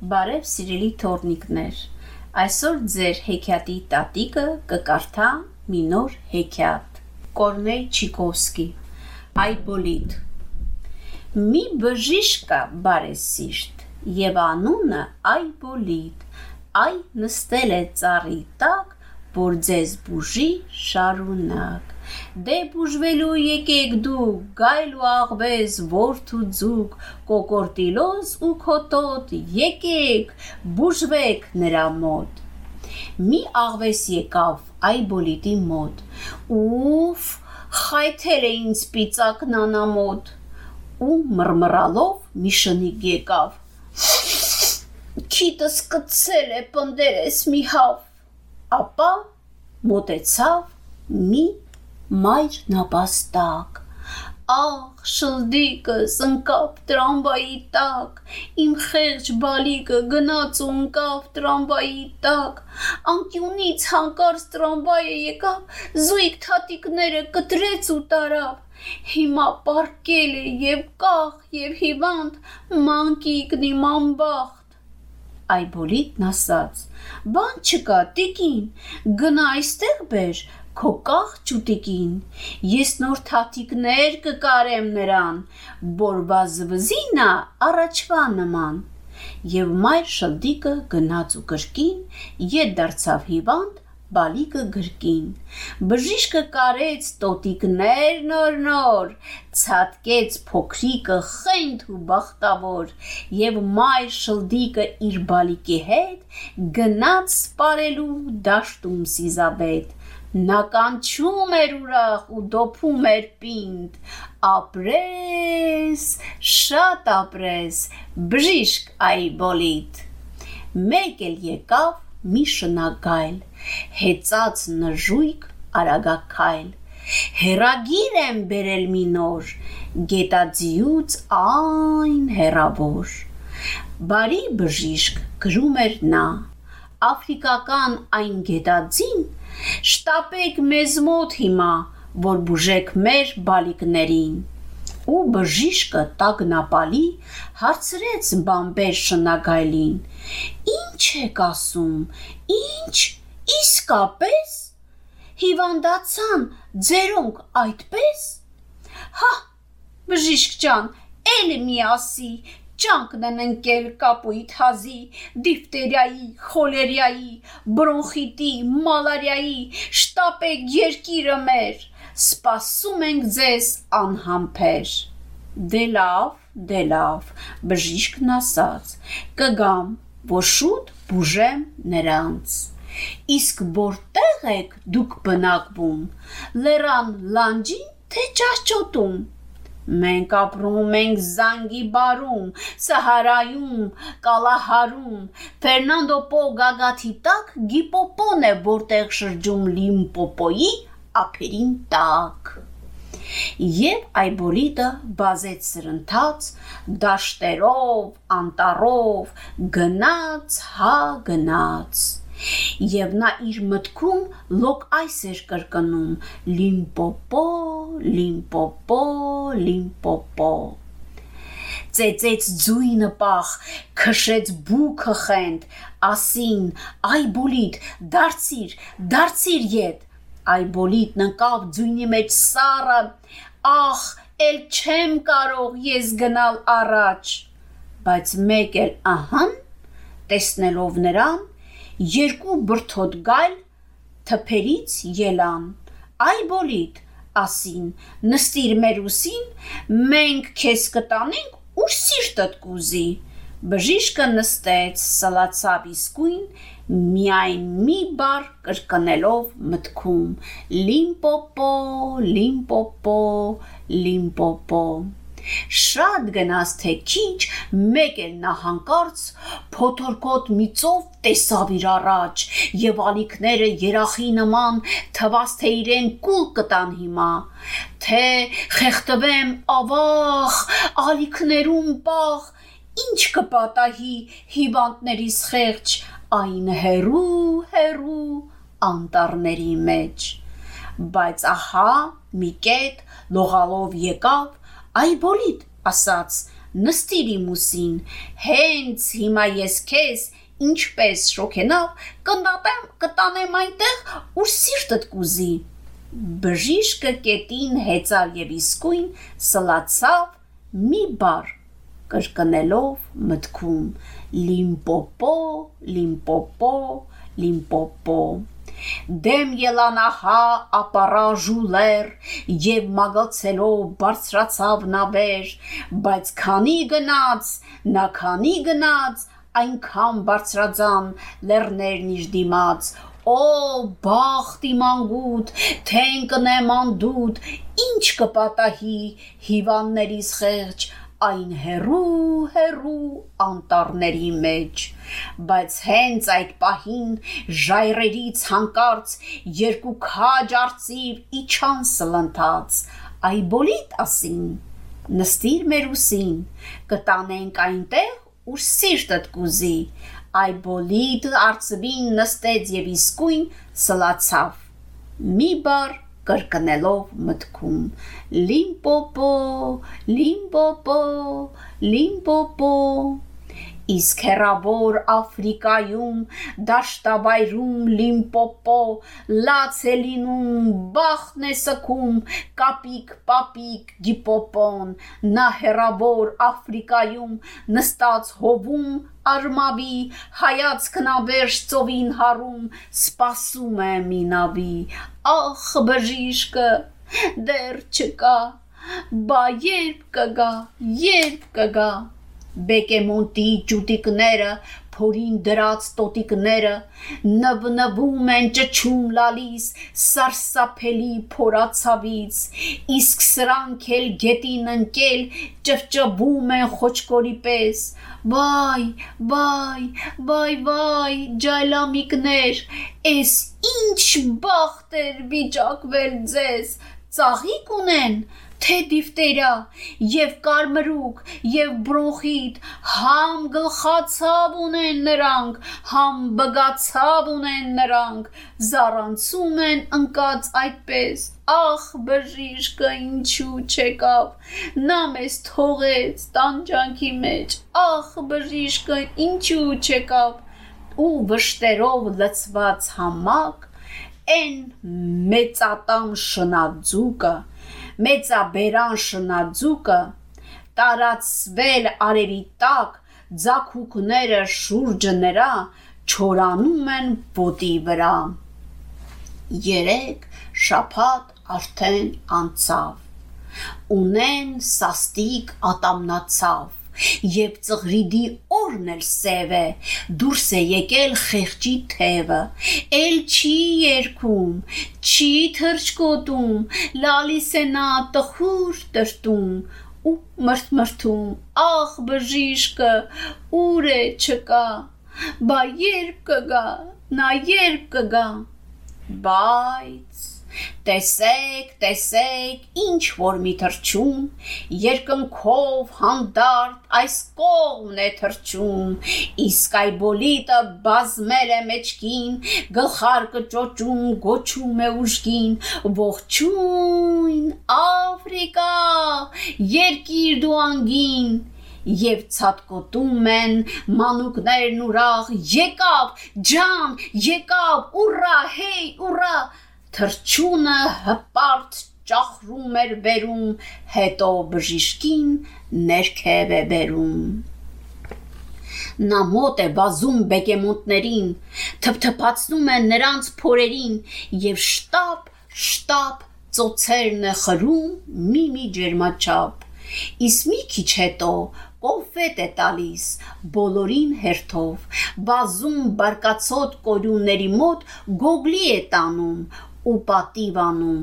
Բարև սիրելի թորնիկներ։ Այսօր ձեր հեքիաթի տատիկը կկարդա մի նոր հեքիաթ։ Կորնեյ Չիկովսկի։ Այբոլիտ։ Մի բժիշկ կա բարեսիրտ, եւ անունը Այբոլիտ։ Այ նստել է ծառի տակ, որ ձեզ բուժի շարունակ։ Դե բուժվելու եկեք դուք, գայլ ու աղվես, ворթ ու ձուկ, կոկորտիլոզ ու քոտոտ, եկեք, բուժվեք նրա մոտ։ Մի աղվես եկավ այբոլիտի մոտ։ Ուֆ, խայթել է ինձ պիծակ նանամոտ։ Ու մռմռալով մի շնիկ եկավ։ Քիտս կծել է պնդերես մի հավ։ Ապա մոտեցավ մի մայր նապաստակ։ Աղ, շլդիկս ընկավ տրամվայի տակ, իմ խեղճ բալիկը գնաց ու ընկավ տրամվայի տակ, անկյունից հանկարծ տրամվայը եկավ, զույգ թատիկները կտրեց ու տարավ, հիմա պարկել է եւ կախ եւ հիվանդ, մանկիկն իմ ամբախտ այբոլիտն ասաց. Բան չկա, տիկին, գնա այստեղ բեր, քո կախ ճուտիկին, ես նոր թաթիկներ կկարեմ նրան, որ բազվզինա առաջվա նման։ Եվ մայր շլդիկը գնաց ու կրկին ետ դարձավ հիվանդ բալիկը գրկին։ Բժիշկը կարեց տոտիկներ նոր-նոր, ցածկեց փոքրիկը խենթ ու բախտավոր, եւ մայր շլդիկը իր բալիկի հետ գնաց սպարելու դաշտում Սիզաբետ Նա կանչում էր ուրախ ու դոփում էր պինդ. Ապրես, շատ ապրես, բժիշկ այբոլիտ։ Մեկ էլ եկավ մի շնագայլ, հեծած նժույգ արագակայլ։ Հերագիր եմ բերել մի նոր, գետաձիուց այն հերավոր։ Բարի բժիշկ գրում էր նա, աֆրիկական այն գետաձին Շտապեք մեզ մոտ հիմա, որ բուժեք մեր բալիկներին։ Ու բժիշկը տագնապալի հարցրեց բամբեր շնագայլին. Ինչ եք ասում։ Ինչ իսկապես հիվանդացան ձերոնք այդպես։ Հա, բժիշկ ջան, ել մի ասի, ճանկն են ընկել կապույտ հազի, դիֆտերիայի, խոլերիայի, բրոնխիտի, մալարիայի, շտապեք երկիրը մեր, սպասում ենք ձեզ անհամբեր։ Դե լավ, դե լավ, բժիշկն ասաց, կգամ, որ շուտ բուժեմ նրանց։ Իսկ որտեղ եք դուք բնակվում։ Լերան լանջին թե ճաշճոտում։ Մենք ապրում ենք Զանգիբարում, Սահարայում, Կալահարում, Ֆերնանդո Պո գագաթի տակ գիպոպոն է, որտեղ շրջում Լիմպոպոյի ափերին տակ։ Եվ այբոլիտը բազեց սրընթաց, դաշտերով, անտառով, գնաց, հա գնաց եւ նա իր մտքում լոկ այս էր կրկնում. Լիմպոպո լիմպոպո լիմպոպո ծեծեց ձույնը պախ քշեց բուքը խենդ ասին այ բոլիտ դարձիր դարձիր յետ այ բոլիտ նկավ ձույնի մեջ սառը ախ էլ չեմ կարող ես գնալ առաջ բայց մեկ էլ ահան տեսնելով նրան երկու բրթոտ գայլ թփերից ելան։ Այ բոլիտ, ասին, նստիր մեր ուսին, մենք քեզ կտանենք ուր սիրտդ կուզի։ Բժիշկը նստեց, սլացավ իսկույն, միայն մի բար կրկնելով մտքում. Լիմպոպո, լիմպոպո, լիմպոպո։ Շատ գնաց թե քիչ, մեկ էլ նա հանկարծ փոթորկոտ միծով տեսավ իր առաջ եւ ալիքները երախի նման թվաց թե իրեն կուլ կտան հիմա թե խեղտվեմ ավախ ալիքներում պաղ ինչ կպատահի հիվանդներիս խեղճ այն հերու հերու անտառների մեջ բայց ահա մի կետ լողալով եկավ այ բոլիտ ասաց նստիր իմ ուսին, հենց հիմա ես քեզ ինչպես շոքենավ կնդատեմ կտանեմ այնտեղ, ուր սիրտդ կուզի։ Բժիշկը կետին հեծար եւ իսկույն սլացավ մի բար կրկնելով մտքում լիմպոպո լիմպոպո լիմպոպո դեմ ելանահա ապարաժուլեր եւ մագացելով բարձրացավ նավեր բայց քանի գնաց նա քանի գնաց այնքան բարձրացան լեռներն իր դիմաց. Օ բախտ իմ անգութ, թեն կնեմ անդուտ, ինչ կպատահի հիվաններից խեղճ, այն հերու հերու անտառների մեջ բայց հենց այդ պահին ժայռերից հանկարծ երկու քաջ արծիվ իջան սլընթաց այ բոլիտ ասին նստիր մեր ուսին կտանենք այնտեղ ուր սիրտդ կուզի այ բոլիտ արծվին նստեց եւ իսկույն սլացավ մի բար կրկնելով մտքում. Լիմպոպո լիմպոպո լիմպոպո իսկ հերավոր Աֆրիկայում դաշտաբայրում լիմպոպո լաց է լինում բախն է սքում կապիկ պապիկ գիպոպոն նա հերավոր Աֆրիկայում նստած հովում արմավի հայացքն ավերջ ծովին հարում սպասում է մինավի. Ախ բժիշկը դեռ չկա բա երբ կգա երբ կգա Բեկեմոնտի ճուտիկները, փորին դրած տոտիկները նվնվում են ճչում լալիս սարսափելի փորացավից իսկ սրանք էլ գետին ընկել ճվճվում են խոչկորի պես վայ վայ վայ վայ ջայլամիկներ էս ինչ բախտ էր վիճակվել ձեզ ծաղիկ ունեն թե դիֆտերիա եւ կարմրուկ եւ բրոնխիտ համ գլխացավ ունեն նրանք համ բգացավ ունեն նրանք զառանցում են ընկած այդպես ախ բժիշկը ինչու չեկավ նա մեզ թողեց տանջանքի մեջ ախ բժիշկը ինչու չեկավ ու վշտերով լցված համակ են մեծատան շնաձուկը մեծաբերան շնաձուկը տարածվել արևի տակ ձակուկները շուրջը նրա չորանում են ոտի վրա երեք շափատ արդեն անցավ ունեն սաստիկ ատամնացավ Եվ ծղրիդի օրն էլ սև է, դուրս է եկել խեղճի թևը, էլ չի երկում, չի թրջկոտում, լալիս է նա տխուր տրտում, ու մրթմրթում, ախ բժիշկը, ուր է չկա, բա երբ կգա, նա երբ կգա, բայց Տեսեք, տեսեք, ինչ որ մի թրջում, երկնքով հանդարտ այս կողմն է թրջում, իսկ այ բոլիտը բազմել է մեջքին, գլխարկը ճոճում, գոչում է ուժգին, ողջույն, Աֆրիկա, երկիր դու անգին, եւ ցածկոտում են մանուկներն ուրախ եկավ ջան եկավ ուրա հեյ ուրա թրջունը հպարտ ճախրում էր վերում, հետո բժիշկին ներքև է բերում։ Նա մոտ է բազում բեկեմոտներին, թփթփացնում է նրանց փորերին եւ շտապ, շտապ ծոցերն է խրում մի-մի ջերմաչափ։ Իսկ մի քիչ հետո կոնֆետ է տալիս բոլորին հերթով բազում բարկացոտ կորյունների մոտ գոգլի է տանում ու պատիվանում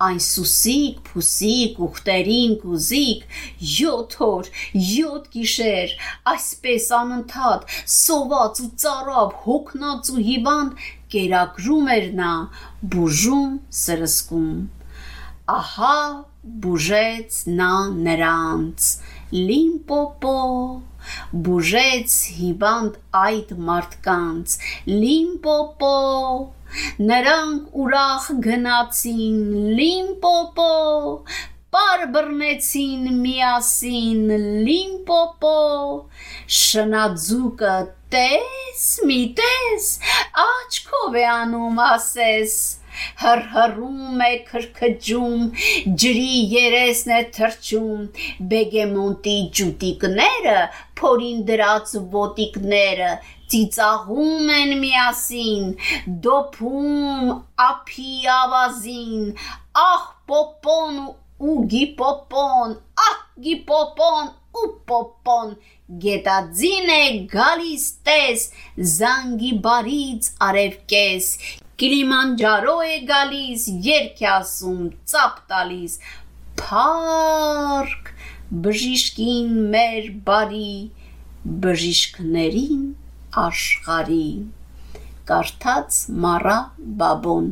այն սուսիկ, փուսիկ, ուխտերին կուզիկ, 7 օր, 7 գիշեր, այսպես անընդհատ, սոված ու ծարավ, հոգնած ու հիվանդ կերակրում էր նա, բուժում, սրսկում։ Ահա բուժեց նա նրանց, լիմպոպո, բուժեց հիվանդ այդ մարդկանց, լիմպոպո, Նրանք ուրախ գնացին Լիմպոպո, պար բռնեցին միասին լիմպոպո շնաձուկը տես մի տես աչքով է անում ասես հրհրում է քրքջում ջրի երեսն է թրջում բեգեմոնտի ջուտիկները փորին դրած ոտիկները ծիծաղում են միասին դոփում ափի ավազին ահ պոպոն ու գիպոպոն ահ գիպոպոն ու պոպոն գետաձին է գալիս տես զանգիբարից արևկես Կիլիմանջարո է գալիս, երկ է ասում, ծապ տալիս, փառք բժիշկին մեր բարի, բժիշկներին աշխարի։ Կարդաց Մարա Բաբոն